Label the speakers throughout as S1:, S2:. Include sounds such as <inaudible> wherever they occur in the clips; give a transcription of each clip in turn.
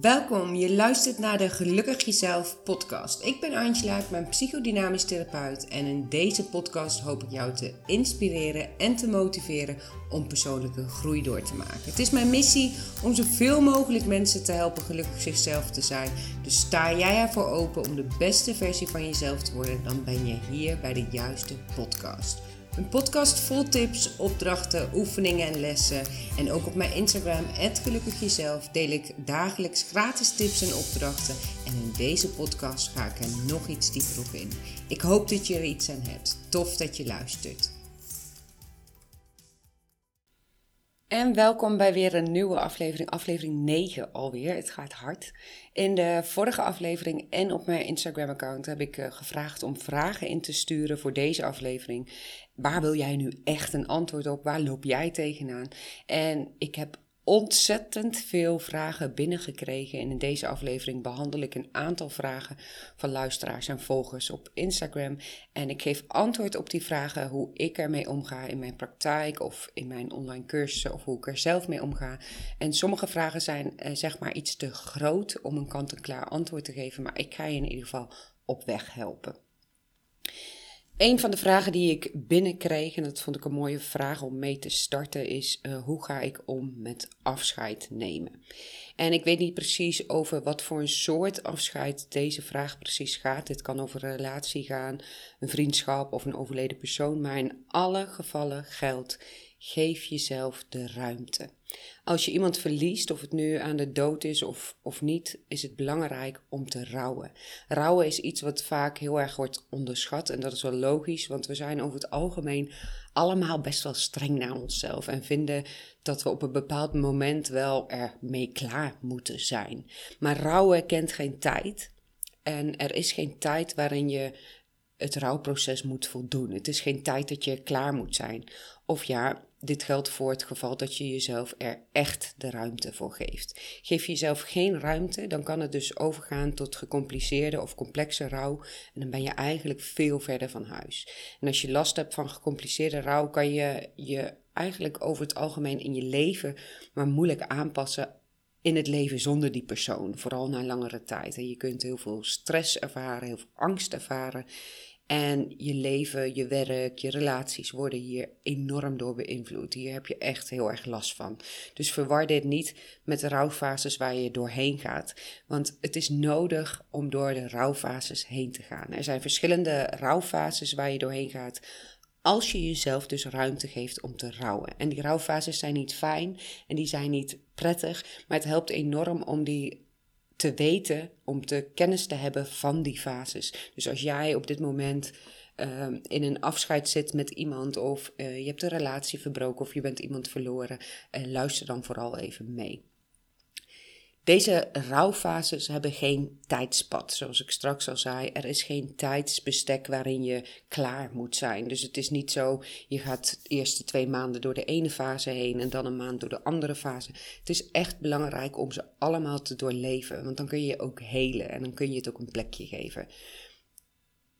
S1: Welkom, je luistert naar de Gelukkig Jezelf podcast. Ik ben Angela, ik ben psychodynamisch therapeut en in deze podcast hoop ik jou te inspireren en te motiveren om persoonlijke groei door te maken. Het is mijn missie om zoveel mogelijk mensen te helpen gelukkig zichzelf te zijn. Dus sta jij ervoor open om de beste versie van jezelf te worden, dan ben je hier bij de juiste podcast. Een podcast vol tips, opdrachten, oefeningen en lessen. En ook op mijn Instagram, Gelukkig Jezelf, deel ik dagelijks gratis tips en opdrachten. En in deze podcast ga ik er nog iets dieper op in. Ik hoop dat je er iets aan hebt. Tof dat je luistert. En welkom bij weer een nieuwe aflevering, aflevering 9 alweer. Het gaat hard. In de vorige aflevering en op mijn Instagram-account heb ik eh, gevraagd om vragen in te sturen voor deze aflevering. Waar wil jij nu echt een antwoord op? Waar loop jij tegenaan? En ik heb ontzettend veel vragen binnengekregen. En in deze aflevering behandel ik een aantal vragen van luisteraars en volgers op Instagram. En ik geef antwoord op die vragen hoe ik ermee omga in mijn praktijk of in mijn online cursussen of hoe ik er zelf mee omga. En sommige vragen zijn eh, zeg maar iets te groot om een kant-en-klaar antwoord te geven, maar ik ga je in ieder geval op weg helpen. Een van de vragen die ik binnenkreeg, en dat vond ik een mooie vraag om mee te starten, is uh, hoe ga ik om met afscheid nemen? En ik weet niet precies over wat voor een soort afscheid deze vraag precies gaat. Dit kan over een relatie gaan, een vriendschap of een overleden persoon, maar in alle gevallen geldt, geef jezelf de ruimte. Als je iemand verliest, of het nu aan de dood is of, of niet, is het belangrijk om te rouwen. Rouwen is iets wat vaak heel erg wordt onderschat en dat is wel logisch, want we zijn over het algemeen allemaal best wel streng naar onszelf en vinden dat we op een bepaald moment wel ermee klaar moeten zijn. Maar rouwen kent geen tijd en er is geen tijd waarin je het rouwproces moet voldoen. Het is geen tijd dat je klaar moet zijn. Of ja, dit geldt voor het geval dat je jezelf er echt de ruimte voor geeft. Geef je jezelf geen ruimte, dan kan het dus overgaan tot gecompliceerde of complexe rouw. En dan ben je eigenlijk veel verder van huis. En als je last hebt van gecompliceerde rouw, kan je je eigenlijk over het algemeen in je leven maar moeilijk aanpassen in het leven zonder die persoon, vooral na langere tijd. En je kunt heel veel stress ervaren, heel veel angst ervaren. En je leven, je werk, je relaties worden hier enorm door beïnvloed. Hier heb je echt heel erg last van. Dus verwar dit niet met de rouwfases waar je doorheen gaat. Want het is nodig om door de rouwfases heen te gaan. Er zijn verschillende rouwfases waar je doorheen gaat. Als je jezelf dus ruimte geeft om te rouwen. En die rouwfases zijn niet fijn en die zijn niet prettig. Maar het helpt enorm om die te weten, om te kennis te hebben van die fases. Dus als jij op dit moment ehm, in een afscheid zit met iemand, of uh, je hebt een relatie verbroken, of je bent iemand verloren, uh, luister dan vooral even mee. Deze rouwfases hebben geen tijdspad, zoals ik straks al zei. Er is geen tijdsbestek waarin je klaar moet zijn. Dus het is niet zo, je gaat de eerste twee maanden door de ene fase heen en dan een maand door de andere fase. Het is echt belangrijk om ze allemaal te doorleven, want dan kun je ook helen en dan kun je het ook een plekje geven.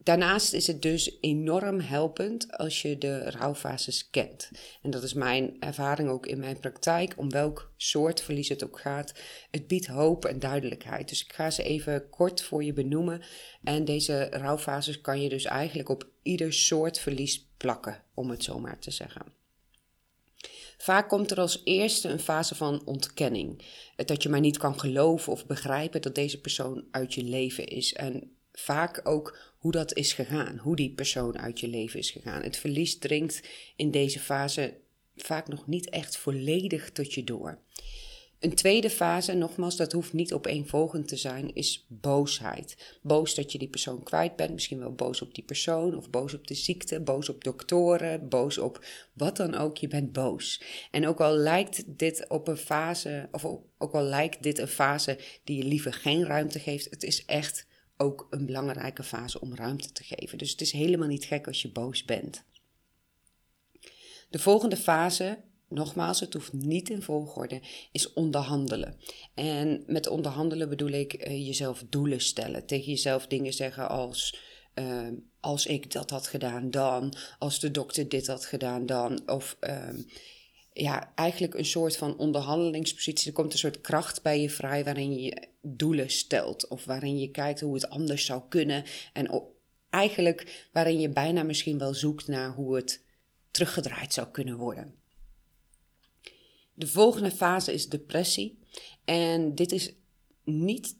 S1: Daarnaast is het dus enorm helpend als je de rouwfases kent. En dat is mijn ervaring ook in mijn praktijk, om welk soort verlies het ook gaat. Het biedt hoop en duidelijkheid. Dus ik ga ze even kort voor je benoemen. En deze rouwfases kan je dus eigenlijk op ieder soort verlies plakken, om het zo maar te zeggen. Vaak komt er als eerste een fase van ontkenning. Dat je maar niet kan geloven of begrijpen dat deze persoon uit je leven is. En vaak ook hoe dat is gegaan, hoe die persoon uit je leven is gegaan. Het verlies dringt in deze fase vaak nog niet echt volledig tot je door. Een tweede fase, nogmaals, dat hoeft niet opeenvolgend te zijn, is boosheid. Boos dat je die persoon kwijt bent, misschien wel boos op die persoon, of boos op de ziekte, boos op doktoren, boos op wat dan ook, je bent boos. En ook al lijkt dit op een fase, of ook al lijkt dit een fase die je liever geen ruimte geeft, het is echt ook een belangrijke fase om ruimte te geven. Dus het is helemaal niet gek als je boos bent. De volgende fase, nogmaals, het hoeft niet in volgorde, is onderhandelen. En met onderhandelen bedoel ik uh, jezelf doelen stellen. Tegen jezelf dingen zeggen als. Uh, als ik dat had gedaan, dan. Als de dokter dit had gedaan, dan. Of uh, ja, eigenlijk een soort van onderhandelingspositie. Er komt een soort kracht bij je vrij waarin je doelen stelt. Of waarin je kijkt hoe het anders zou kunnen. En eigenlijk waarin je bijna misschien wel zoekt naar hoe het teruggedraaid zou kunnen worden. De volgende fase is depressie. En dit is niet,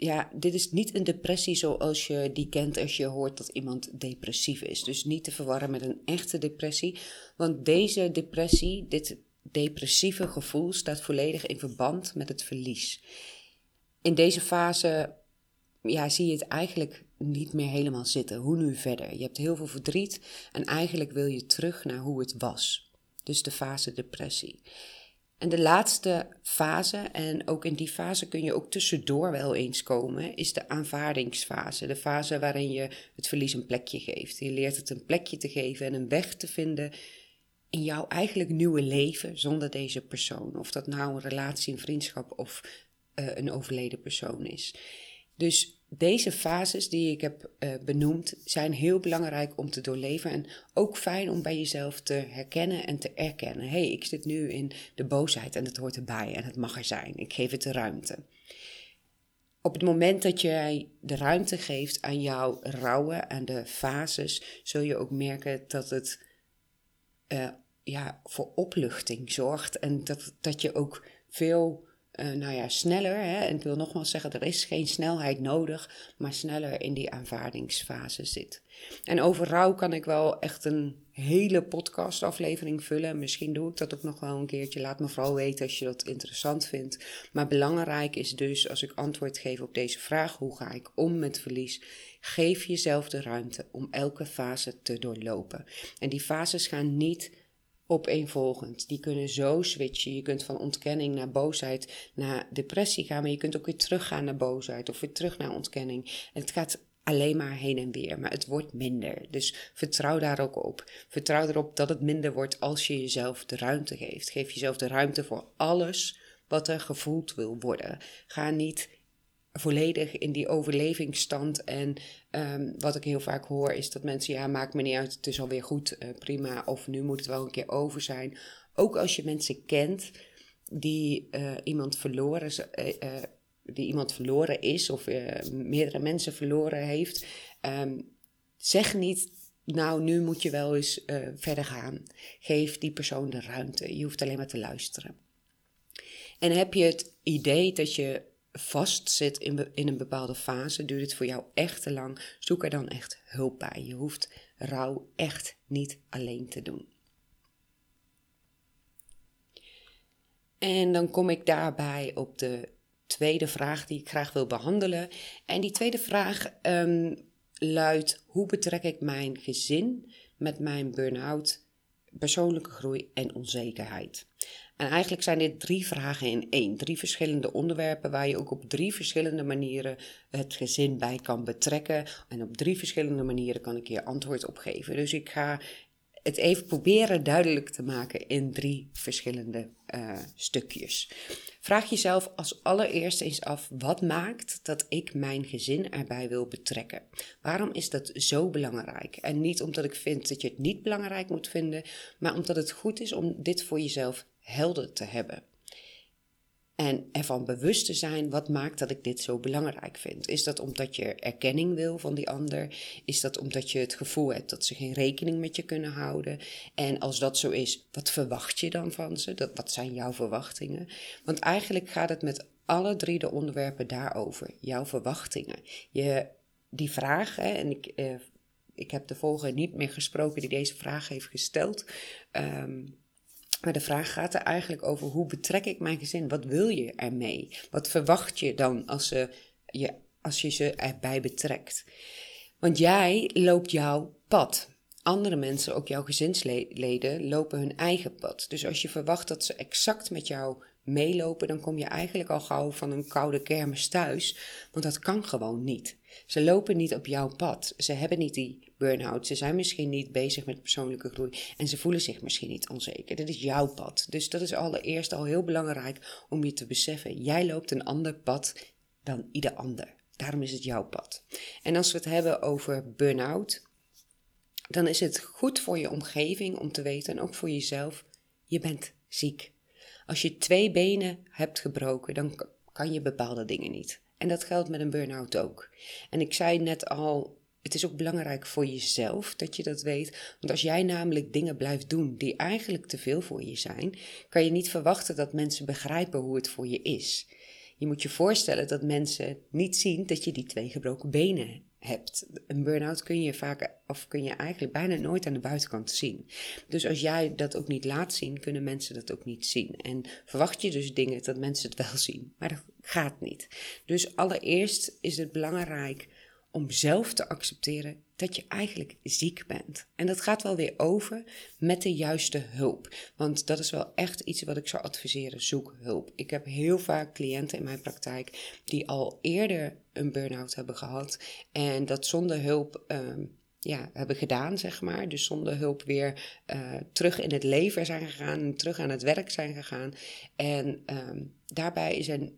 S1: ja, dit is niet een depressie zoals je die kent als je hoort dat iemand depressief is. Dus niet te verwarren met een echte depressie. Want deze depressie, dit depressieve gevoel, staat volledig in verband met het verlies. In deze fase ja, zie je het eigenlijk niet meer helemaal zitten. Hoe nu verder? Je hebt heel veel verdriet en eigenlijk wil je terug naar hoe het was. Dus de fase depressie. En de laatste fase, en ook in die fase kun je ook tussendoor wel eens komen, is de aanvaardingsfase. De fase waarin je het verlies een plekje geeft. Je leert het een plekje te geven en een weg te vinden in jouw eigenlijk nieuwe leven zonder deze persoon. Of dat nou een relatie, een vriendschap of uh, een overleden persoon is. Dus deze fases die ik heb uh, benoemd zijn heel belangrijk om te doorleven en ook fijn om bij jezelf te herkennen en te erkennen. Hé, hey, ik zit nu in de boosheid en het hoort erbij en het mag er zijn. Ik geef het de ruimte. Op het moment dat jij de ruimte geeft aan jouw rouwen, aan de fases, zul je ook merken dat het uh, ja, voor opluchting zorgt en dat, dat je ook veel uh, nou ja, sneller, hè, en ik wil nogmaals zeggen, er is geen snelheid nodig, maar sneller in die aanvaardingsfase zit. En over rouw kan ik wel echt een hele podcastaflevering vullen. Misschien doe ik dat ook nog wel een keertje. Laat me vooral weten als je dat interessant vindt. Maar belangrijk is dus, als ik antwoord geef op deze vraag, hoe ga ik om met verlies? Geef jezelf de ruimte om elke fase te doorlopen. En die fases gaan niet opeenvolgend. Die kunnen zo switchen. Je kunt van ontkenning naar boosheid naar depressie gaan, maar je kunt ook weer teruggaan naar boosheid of weer terug naar ontkenning. En het gaat alleen maar heen en weer, maar het wordt minder. Dus vertrouw daar ook op. Vertrouw erop dat het minder wordt als je jezelf de ruimte geeft. Geef jezelf de ruimte voor alles wat er gevoeld wil worden. Ga niet volledig in die overlevingsstand. En um, wat ik heel vaak hoor is dat mensen, ja, maakt me niet uit, het is alweer goed, uh, prima, of nu moet het wel een keer over zijn. Ook als je mensen kent die uh, iemand verloren, uh, die iemand verloren is of meerdere mensen verloren heeft, um, zeg niet. Nou, nu moet je wel eens verder gaan. Geef die persoon de ruimte. Je hoeft alleen maar te luisteren. En heb je het idee dat je vastzit in, in een bepaalde fase, duurt het voor jou echt te lang, zoek er dan echt hulp bij. Je hoeft rouw echt niet alleen te doen. En dan kom ik daarbij op de tweede vraag die ik graag wil behandelen. En die tweede vraag um, luidt: hoe betrek ik mijn gezin met mijn burn-out, persoonlijke groei en onzekerheid? En eigenlijk zijn dit drie vragen in één. Drie verschillende onderwerpen waar je ook op drie verschillende manieren het gezin bij kan betrekken. En op drie verschillende manieren kan ik je antwoord op geven. Dus ik ga het even proberen duidelijk te maken in drie verschillende uh, stukjes. Vraag jezelf als allereerste eens af: wat maakt dat ik mijn gezin erbij wil betrekken? Waarom is dat zo belangrijk? En niet omdat ik vind dat je het niet belangrijk moet vinden, maar omdat het goed is om dit voor jezelf helder te hebben. En ervan bewust te zijn, wat maakt dat ik dit zo belangrijk vind? Is dat omdat je erkenning wil van die ander? Is dat omdat je het gevoel hebt dat ze geen rekening met je kunnen houden? En als dat zo is, wat verwacht je dan van ze? Dat, wat zijn jouw verwachtingen? Want eigenlijk gaat het met alle drie de onderwerpen daarover. Jouw verwachtingen. Je, die vraag, hè, en ik, eh, ik heb de volgende niet meer gesproken die deze vraag heeft gesteld. Um, maar de vraag gaat er eigenlijk over hoe betrek ik mijn gezin? Wat wil je ermee? Wat verwacht je dan als, ze, je, als je ze erbij betrekt? Want jij loopt jouw pad. Andere mensen, ook jouw gezinsleden, lopen hun eigen pad. Dus als je verwacht dat ze exact met jou meelopen, dan kom je eigenlijk al gauw van een koude kermis thuis. Want dat kan gewoon niet. Ze lopen niet op jouw pad. Ze hebben niet die burn-out. Ze zijn misschien niet bezig met persoonlijke groei. En ze voelen zich misschien niet onzeker. Dat is jouw pad. Dus dat is allereerst al heel belangrijk om je te beseffen. Jij loopt een ander pad dan ieder ander. Daarom is het jouw pad. En als we het hebben over burn-out, dan is het goed voor je omgeving om te weten, en ook voor jezelf, Je bent ziek. Als je twee benen hebt gebroken, dan kan je bepaalde dingen niet. En dat geldt met een burn-out ook. En ik zei net al, het is ook belangrijk voor jezelf dat je dat weet. Want als jij namelijk dingen blijft doen die eigenlijk te veel voor je zijn, kan je niet verwachten dat mensen begrijpen hoe het voor je is. Je moet je voorstellen dat mensen niet zien dat je die twee gebroken benen hebt. Een burn-out kun je vaak, of kun je eigenlijk bijna nooit aan de buitenkant zien. Dus als jij dat ook niet laat zien, kunnen mensen dat ook niet zien. En verwacht je dus dingen dat mensen het wel zien, maar dat gaat niet. Dus allereerst is het belangrijk om zelf te accepteren dat je eigenlijk ziek bent. En dat gaat wel weer over met de juiste hulp. Want dat is wel echt iets wat ik zou adviseren. Zoek hulp. Ik heb heel vaak cliënten in mijn praktijk die al eerder een burn-out hebben gehad. En dat zonder hulp. Ehm, ja, hebben gedaan, zeg maar. Dus zonder hulp weer uh, terug in het leven zijn gegaan, terug aan het werk zijn gegaan. En um, daarbij is er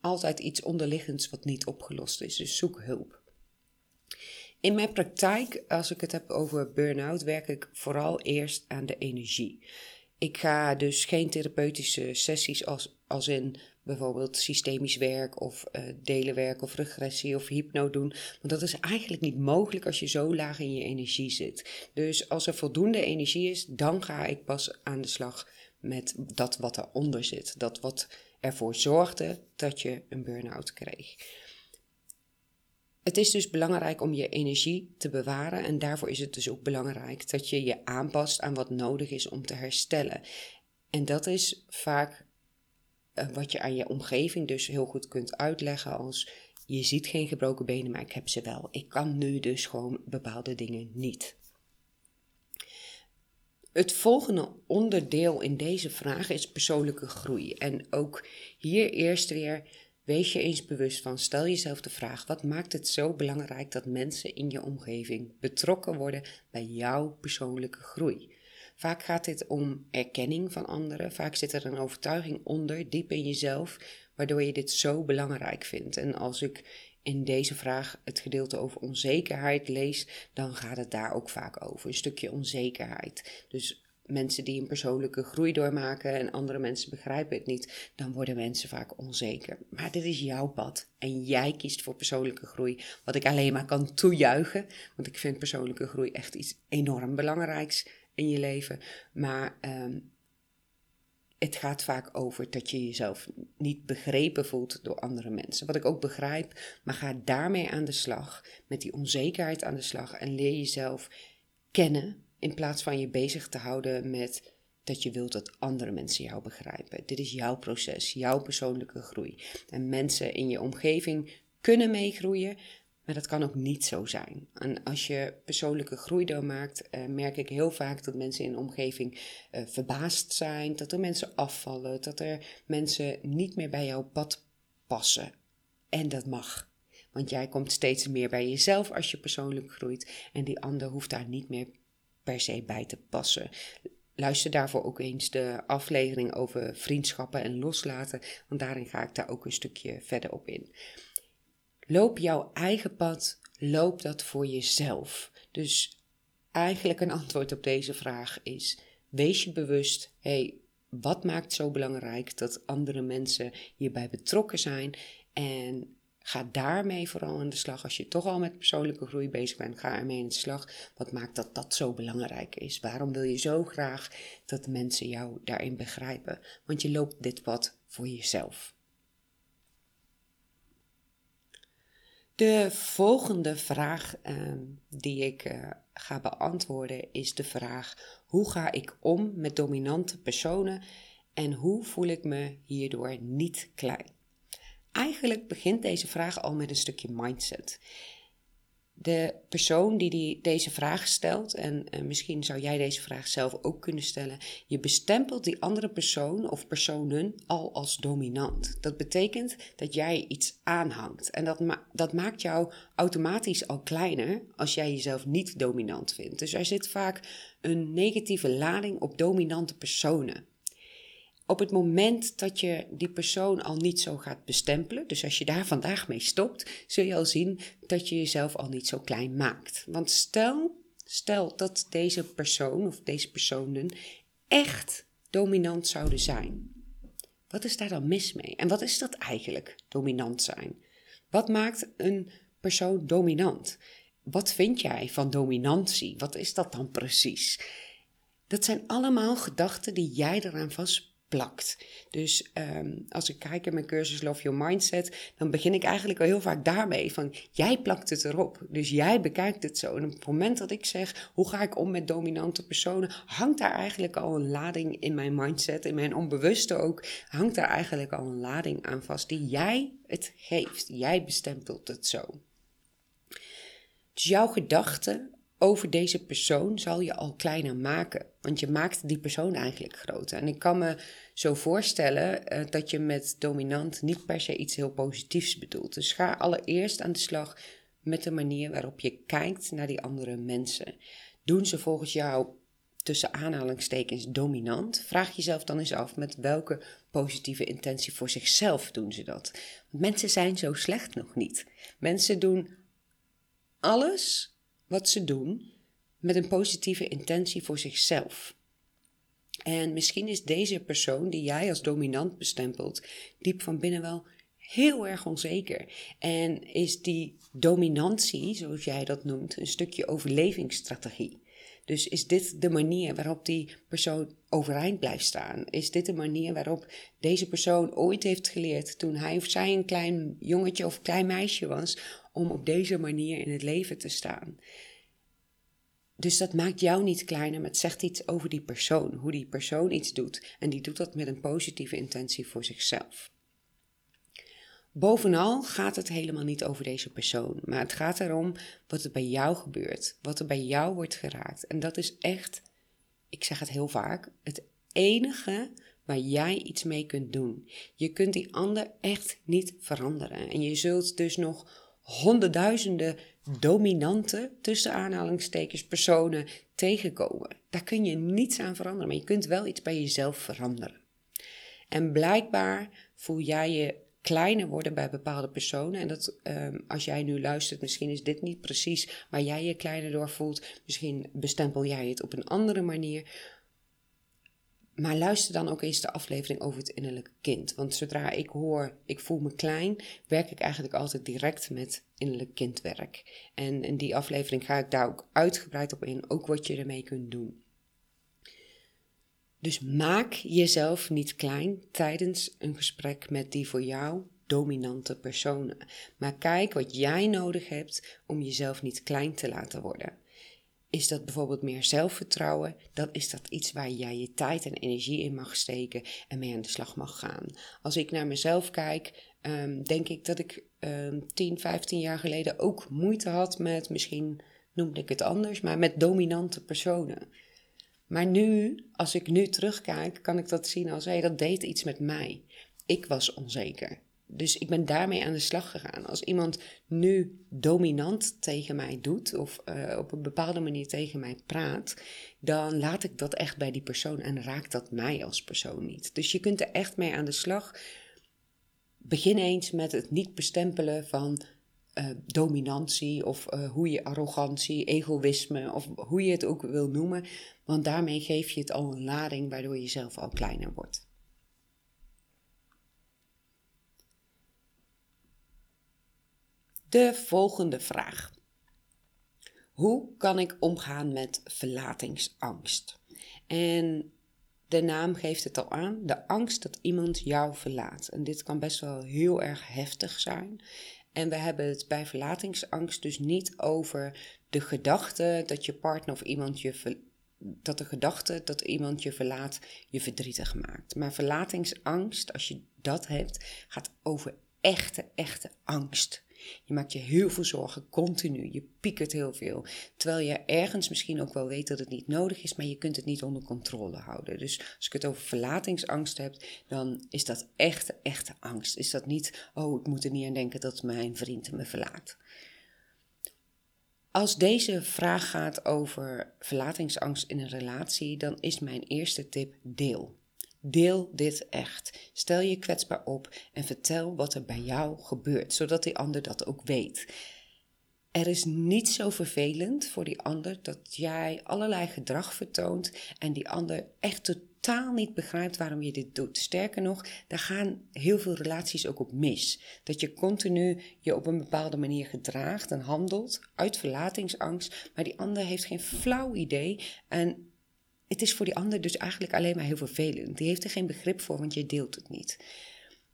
S1: altijd iets onderliggends wat niet opgelost is. Dus zoek hulp. In mijn praktijk, als ik het heb over burn-out, werk ik vooral eerst aan de energie. Ik ga dus geen therapeutische sessies als, als in bijvoorbeeld systemisch werk of uh, delenwerk of regressie of hypno doen. Want dat is eigenlijk niet mogelijk als je zo laag in je energie zit. Dus als er voldoende energie is, dan ga ik pas aan de slag met dat wat eronder zit. Dat wat ervoor zorgde dat je een burn-out kreeg. Het is dus belangrijk om je energie te bewaren en daarvoor is het dus ook belangrijk dat je je aanpast aan wat nodig is om te herstellen. En dat is vaak uh, wat je aan je omgeving dus heel goed kunt uitleggen als je ziet geen gebroken benen, maar ik heb ze wel. Ik kan nu dus gewoon bepaalde dingen niet. Het volgende onderdeel in deze vraag is persoonlijke groei. En ook hier eerst weer Wees je eens bewust van, stel jezelf de vraag: wat maakt het zo belangrijk dat mensen in je omgeving betrokken worden bij jouw persoonlijke groei? Vaak gaat dit om erkenning van anderen, vaak zit er een overtuiging onder, diep in jezelf, waardoor je dit zo belangrijk vindt. En als ik in deze vraag het gedeelte over onzekerheid lees, dan gaat het daar ook vaak over. Een stukje onzekerheid. Dus mensen die een persoonlijke groei doormaken en andere mensen begrijpen het niet, dan worden mensen vaak onzeker. Maar dit is jouw pad en jij kiest voor persoonlijke groei, wat ik alleen maar kan toejuichen, want ik vind persoonlijke groei echt iets enorm belangrijks in je leven. Maar um, het gaat vaak over dat je jezelf niet begrepen voelt door andere mensen. Wat ik ook begrijp, maar ga daarmee aan de slag, met die onzekerheid aan de slag en leer jezelf kennen in plaats van je bezig te houden met dat je wilt dat andere mensen jou begrijpen. Dit is jouw proces, jouw persoonlijke groei. En mensen in je omgeving kunnen meegroeien, maar dat kan ook niet zo zijn. En als je persoonlijke groei doormaakt, uh, merk ik heel vaak dat mensen in de omgeving uh, verbaasd zijn, dat er mensen afvallen, dat er mensen niet meer bij jouw pad passen. En dat mag. Want jij komt steeds meer bij jezelf als je persoonlijk groeit en die ander hoeft daar niet meer per se bij te passen. Luister daarvoor ook eens de aflevering over vriendschappen en loslaten, want daarin ga ik daar ook een stukje verder op in. Loop jouw eigen pad, loop dat voor jezelf. Dus eigenlijk een antwoord op deze vraag is: wees je bewust, hey, wat maakt zo belangrijk dat andere mensen hierbij betrokken zijn en Ga daarmee vooral aan de slag. Als je toch al met persoonlijke groei bezig bent, ga ermee aan de slag. Wat maakt dat dat zo belangrijk is? Waarom wil je zo graag dat mensen jou daarin begrijpen? Want je loopt dit pad voor jezelf. De volgende vraag uh, die ik uh, ga beantwoorden is de vraag: hoe ga ik om met dominante personen en hoe voel ik me hierdoor niet klein? Eigenlijk begint deze vraag al met een stukje mindset. De persoon die, die deze vraag stelt, en misschien zou jij deze vraag zelf ook kunnen stellen, je bestempelt die andere persoon of personen al als dominant. Dat betekent dat jij iets aanhangt. En dat, dat maakt jou automatisch al kleiner als jij jezelf niet dominant vindt. Dus er zit vaak een negatieve lading op dominante personen op het moment dat je die persoon al niet zo gaat bestempelen, dus als je daar vandaag mee stopt, zul je al zien dat je jezelf al niet zo klein maakt. Want stel, stel dat deze persoon of deze personen echt dominant zouden zijn. Wat is daar dan mis mee? En wat is dat eigenlijk, dominant zijn? Wat maakt een persoon dominant? Wat vind jij van dominantie? Wat is dat dan precies? Dat zijn allemaal gedachten die jij eraan vast plakt. Dus ehm, als ik kijk in mijn cursus Love Your Mindset, dan begin ik eigenlijk al heel vaak daarmee van jij plakt het erop. Dus jij bekijkt het zo. En op het moment dat ik zeg hoe ga ik om met dominante personen, hangt daar eigenlijk al een lading in mijn mindset, in mijn onbewuste ook, hangt daar eigenlijk al een lading aan vast die jij het geeft. Jij bestempelt het zo. Dus jouw gedachten over deze persoon zal je al kleiner maken. Want je maakt die persoon eigenlijk groter. En ik kan me zo voorstellen uh, dat je met dominant niet per se iets heel positiefs bedoelt. Dus ga allereerst aan de slag met de manier waarop je kijkt naar die andere mensen. Doen ze volgens jou tussen aanhalingstekens dominant? Vraag jezelf dan eens af met welke positieve intentie voor zichzelf doen ze dat. Want mensen zijn zo slecht nog niet. Mensen doen alles wat ze doen met een positieve intentie voor zichzelf. En misschien is deze persoon die jij als dominant bestempelt, diep van binnen wel heel erg onzeker. En is die dominantie, zoals jij dat noemt, een stukje overlevingsstrategie. Dus is dit de manier waarop die persoon overeind blijft staan? Is dit de manier waarop deze persoon ooit heeft geleerd toen hij of zij een klein jongetje of klein meisje was, om op deze manier in het leven te staan? Dus dat maakt jou niet kleiner, maar het zegt iets over die persoon, hoe die persoon iets doet. En die doet dat met een positieve intentie voor zichzelf. Bovenal gaat het helemaal niet over deze persoon, maar het gaat erom wat er bij jou gebeurt, wat er bij jou wordt geraakt. En dat is echt, ik zeg het heel vaak, het enige waar jij iets mee kunt doen. Je kunt die ander echt niet veranderen. En je zult dus nog honderdduizenden dominante, tussen aanhalingstekens, personen tegenkomen. Daar kun je niets aan veranderen, maar je kunt wel iets bij jezelf veranderen. En blijkbaar voel jij je kleiner worden bij bepaalde personen. En dat ehm, als jij nu luistert, misschien is dit niet precies waar jij je kleiner door voelt. Misschien bestempel jij het op een andere manier. Maar luister dan ook eens de aflevering over het innerlijke kind. Want zodra ik hoor, ik voel me klein, werk ik eigenlijk altijd direct met innerlijk kindwerk. En in die aflevering ga ik daar ook uitgebreid op in, ook wat je ermee kunt doen. Dus maak jezelf niet klein tijdens een gesprek met die voor jou dominante personen. Maar kijk wat jij nodig hebt om jezelf niet klein te laten worden. Is dat bijvoorbeeld meer zelfvertrouwen? Dan is dat iets waar jij je tijd en energie in mag steken en mee aan de slag mag gaan. Als ik naar mezelf kijk, ehm, denk ik dat ik um, 10, 15 jaar geleden ook moeite had met, misschien noemde ik het anders, maar met dominante personen. Maar nu, als ik nu terugkijk, kan ik dat zien als, hé, dat deed iets met mij. Ik was onzeker dus ik ben daarmee aan de slag gegaan. Als iemand nu dominant tegen mij doet of uh, op een bepaalde manier tegen mij praat, dan laat ik dat echt bij die persoon en raakt dat mij als persoon niet. Dus je kunt er echt mee aan de slag. Begin eens met het niet bestempelen van uh, dominantie of uh, hoe je arrogantie, egoïsme of hoe je het ook wil noemen. Want daarmee geef je het al een lading waardoor je zelf al kleiner wordt. De volgende vraag. Hoe kan ik omgaan met verlatingsangst? En de naam geeft het al aan, de angst dat iemand jou verlaat. En dit kan best wel heel erg heftig zijn. En we hebben het bij verlatingsangst dus niet over de gedachte dat je partner of iemand je dat de gedachte dat iemand je verlaat je verdrietig maakt. Maar verlatingsangst, als je dat hebt, gaat over echte, echte angst. Je maakt je heel veel zorgen, continu. Je piekert heel veel. Terwijl je ergens misschien ook wel weet dat het niet nodig is, maar je kunt het niet onder controle houden. Dus als ik het over verlatingsangst heb, dan is dat echte, echte angst. Is dat niet, oh, ik moet er niet aan denken dat mijn vriend me verlaat. Als deze vraag gaat over verlatingsangst in een relatie, dan is mijn eerste tip deel. Deel dit echt. Stel je kwetsbaar op en vertel wat er bij jou gebeurt, zodat die ander dat ook weet. Er is niet zo vervelend voor die ander dat jij allerlei gedrag vertoont en die ander echt totaal niet begrijpt waarom je dit doet. Sterker nog, daar gaan heel veel relaties ook op mis. Dat je continu je op een bepaalde manier gedraagt en handelt uit verlatingsangst, maar die ander heeft geen flauw idee en het is voor die ander dus eigenlijk alleen maar heel vervelend. Die heeft er geen begrip voor, want je deelt het niet.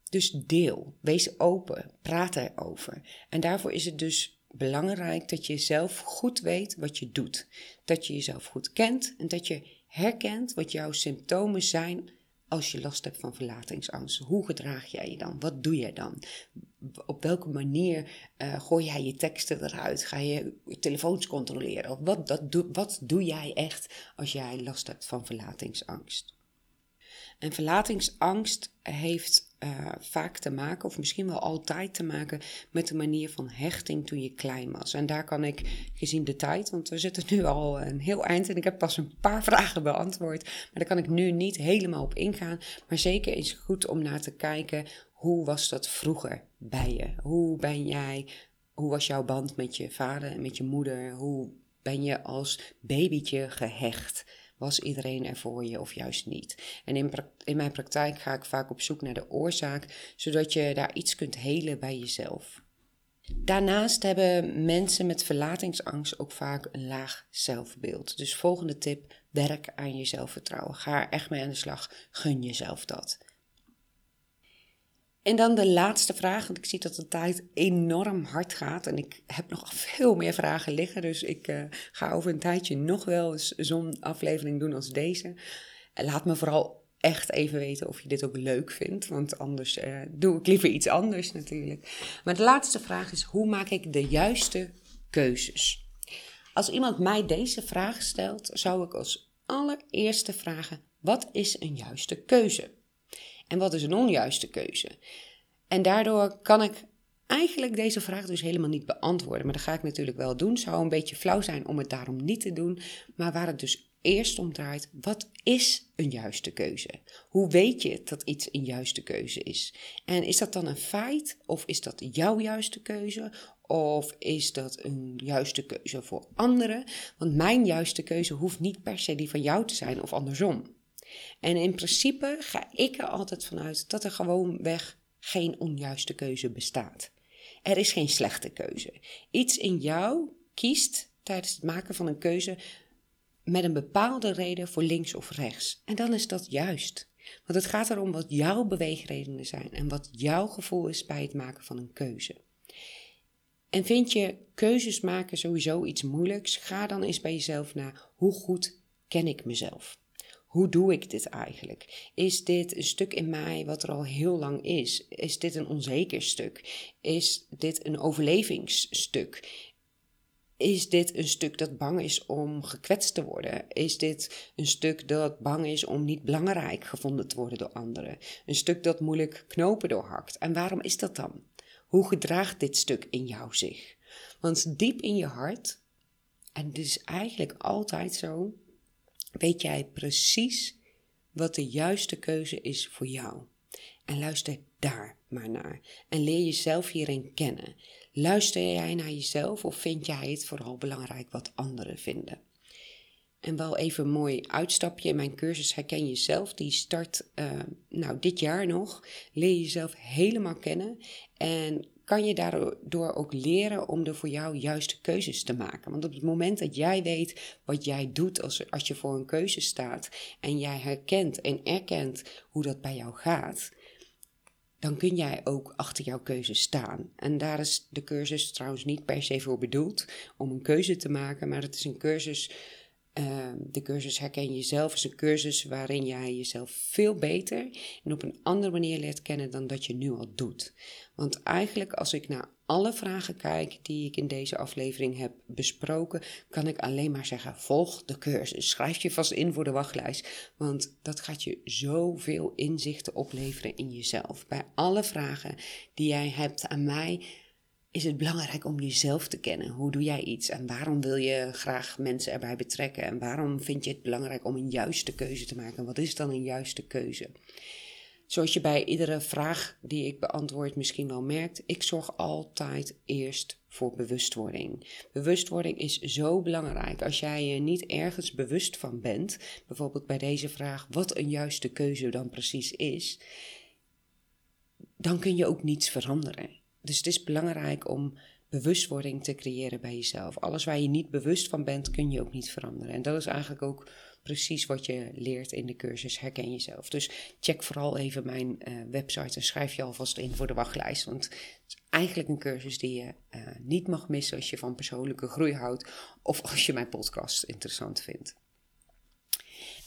S1: Dus deel, wees open, praat erover. En daarvoor is het dus belangrijk dat je zelf goed weet wat je doet. Dat je jezelf goed kent en dat je herkent wat jouw symptomen zijn als je last hebt van verlatingsangst. Hoe gedraag jij je dan? Wat doe je dan? Op welke manier uh, gooi jij je teksten eruit? Ga je telefoons controleren? Wat, dat wat doe jij echt als jij last hebt van verlatingsangst? En verlatingsangst heeft uh, vaak te maken, of misschien wel altijd te maken, met de manier van hechting toen je klein was. En daar kan ik, gezien de tijd, want we zitten nu al een heel eind en ik heb pas een paar <laughs> vragen beantwoord, maar daar kan ik nu niet helemaal op ingaan. Maar zeker is het goed om naar te kijken, hoe was dat vroeger bij je? Hoe ben jij, hoe was jouw band met je vader en met je moeder? Hoe ben je als babytje gehecht? Was iedereen er voor je of juist niet? En in, in mijn praktijk ga ik vaak op zoek naar de oorzaak, zodat je daar iets kunt helen bij jezelf. Daarnaast hebben mensen met verlatingsangst ook vaak een laag zelfbeeld. Dus volgende tip: werk aan je zelfvertrouwen. Ga er echt mee aan de slag. Gun jezelf dat. En dan de laatste vraag, want ik zie dat de tijd enorm hard gaat en ik heb nog veel meer vragen liggen. Dus ik uh, ga over een tijdje nog wel eens zo'n aflevering doen als deze. Laat me vooral echt even weten of je dit ook leuk vindt, want anders uh, doe ik liever iets anders natuurlijk. Maar de laatste vraag is, hoe maak ik de juiste keuzes? Als iemand mij deze vraag stelt, zou ik als allereerste vragen, wat is een juiste keuze? En wat is een onjuiste keuze? En daardoor kan ik eigenlijk deze vraag dus helemaal niet beantwoorden. Maar dat ga ik natuurlijk wel doen. Zou een beetje flauw zijn om het daarom niet te doen. Maar waar het dus eerst om draait, wat is een juiste keuze? Hoe weet je dat iets een juiste keuze is? En is dat dan een feit of is dat jouw juiste keuze? Of is dat een juiste keuze voor anderen? Want mijn juiste keuze hoeft niet per se die van jou te zijn of andersom. En in principe ga ik er altijd vanuit dat er gewoonweg geen onjuiste keuze bestaat. Er is geen slechte keuze. Iets in jou kiest tijdens het maken van een keuze met een bepaalde reden voor links of rechts. En dan is dat juist. Want het gaat erom wat jouw beweegredenen zijn en wat jouw gevoel is bij het maken van een keuze. En vind je keuzes maken sowieso iets moeilijks? Ga dan eens bij jezelf naar hoe goed ken ik mezelf? Hoe doe ik dit eigenlijk? Is dit een stuk in mij wat er al heel lang is? Is dit een onzeker stuk? Is dit een overlevingsstuk? Is dit een stuk dat bang is om gekwetst te worden? Is dit een stuk dat bang is om niet belangrijk gevonden te worden door anderen? Een stuk dat moeilijk knopen doorhakt? En waarom is dat dan? Hoe gedraagt dit stuk in jou zich? Want diep in je hart, en dit is eigenlijk altijd zo, weet jij precies wat de juiste keuze is voor jou. En luister daar maar naar. En leer jezelf hierin kennen. Luister jij naar jezelf of vind jij het vooral belangrijk wat anderen vinden? En wel even een mooi uitstapje in mijn cursus Herken Jezelf. Die start uh, nou, dit jaar nog. Leer jezelf helemaal kennen. En kan je daardoor ook leren om er voor jou juiste keuzes te maken. Want op het moment dat jij weet wat jij doet als, als je voor een keuze staat en jij herkent en erkent hoe dat bij jou gaat, dan kun jij ook achter jouw keuze staan. En daar is de cursus trouwens niet per se voor bedoeld om een keuze te maken, maar het is een cursus Ehm, de cursus Herken Jezelf is een cursus waarin jij jezelf veel beter en op een andere manier leert kennen dan dat je nu al doet. Want eigenlijk als ik naar alle vragen kijk die ik in deze aflevering heb besproken, kan ik alleen maar zeggen: volg de cursus. Schrijf je vast in voor de wachtlijst, want dat gaat je zoveel inzichten opleveren in jezelf. Bij alle vragen die jij hebt aan mij is het belangrijk om jezelf te kennen. Hoe doe jij iets en waarom wil je graag mensen erbij betrekken? En waarom vind je het belangrijk om een juiste keuze te maken? Wat is dan een juiste keuze? Zoals je bij iedere vraag die ik beantwoord misschien wel merkt, ik zorg altijd eerst voor bewustwording. Bewustwording is zo belangrijk. Als jij je niet ergens bewust van bent, bijvoorbeeld bij deze vraag wat een juiste keuze dan precies is, dan kun je ook niets veranderen. Dus het is belangrijk om bewustwording te creëren bij jezelf. Alles waar je niet bewust van bent, kun je ook niet veranderen. En dat is eigenlijk ook precies wat je leert in de cursus Herken Jezelf. Dus check vooral even mijn uh, website en schrijf je alvast in voor de wachtlijst. Want het is eigenlijk een cursus die je uh, niet mag missen als je van persoonlijke groei houdt of als je mijn podcast interessant vindt.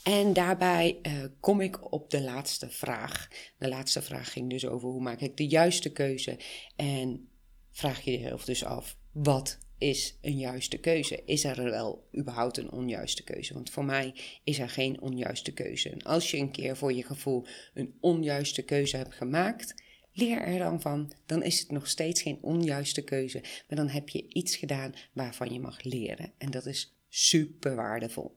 S1: En daarbij uh, kom ik op de laatste vraag. De laatste vraag ging dus over hoe maak ik de juiste keuze. En vraag je jezelf dus af, wat is een juiste keuze? Is er wel überhaupt een onjuiste keuze? Want voor mij is er geen onjuiste keuze. En als je een keer voor je gevoel een onjuiste keuze hebt gemaakt, leer er dan van. Dan is het nog steeds geen onjuiste keuze, maar dan heb je iets gedaan waarvan je mag leren. En dat is super waardevol.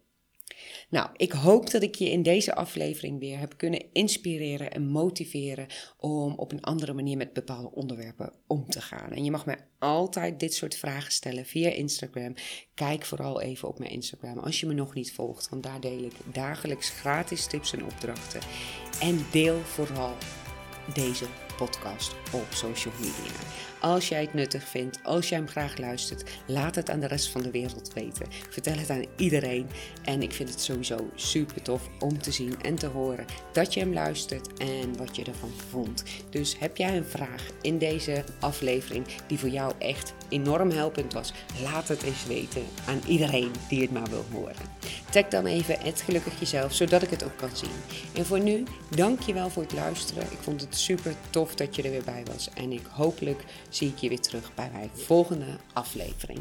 S1: Nou, ik hoop dat ik je in deze aflevering weer heb kunnen inspireren en motiveren om op een andere manier met bepaalde onderwerpen om te gaan. En je mag mij altijd dit soort vragen stellen via Instagram. Kijk vooral even op mijn Instagram als je me nog niet volgt, want daar deel ik dagelijks gratis tips en opdrachten. En deel vooral deze podcast op social media. Als jij het nuttig vindt, als jij hem graag luistert, laat het aan de rest van de wereld weten. Vertel het aan iedereen. En ik vind het sowieso super tof om te zien en te horen dat je hem luistert en wat je ervan vond. Dus heb jij een vraag in deze aflevering die voor jou echt enorm helpend was? Laat het eens weten aan iedereen die het maar wil horen. Tag dan even het gelukkig jezelf, zodat ik het ook kan zien. En voor nu, dank je wel voor het luisteren. Ik vond het super tof dat je er weer bij was. En ik hopelijk zie ik je weer terug bij mijn volgende aflevering.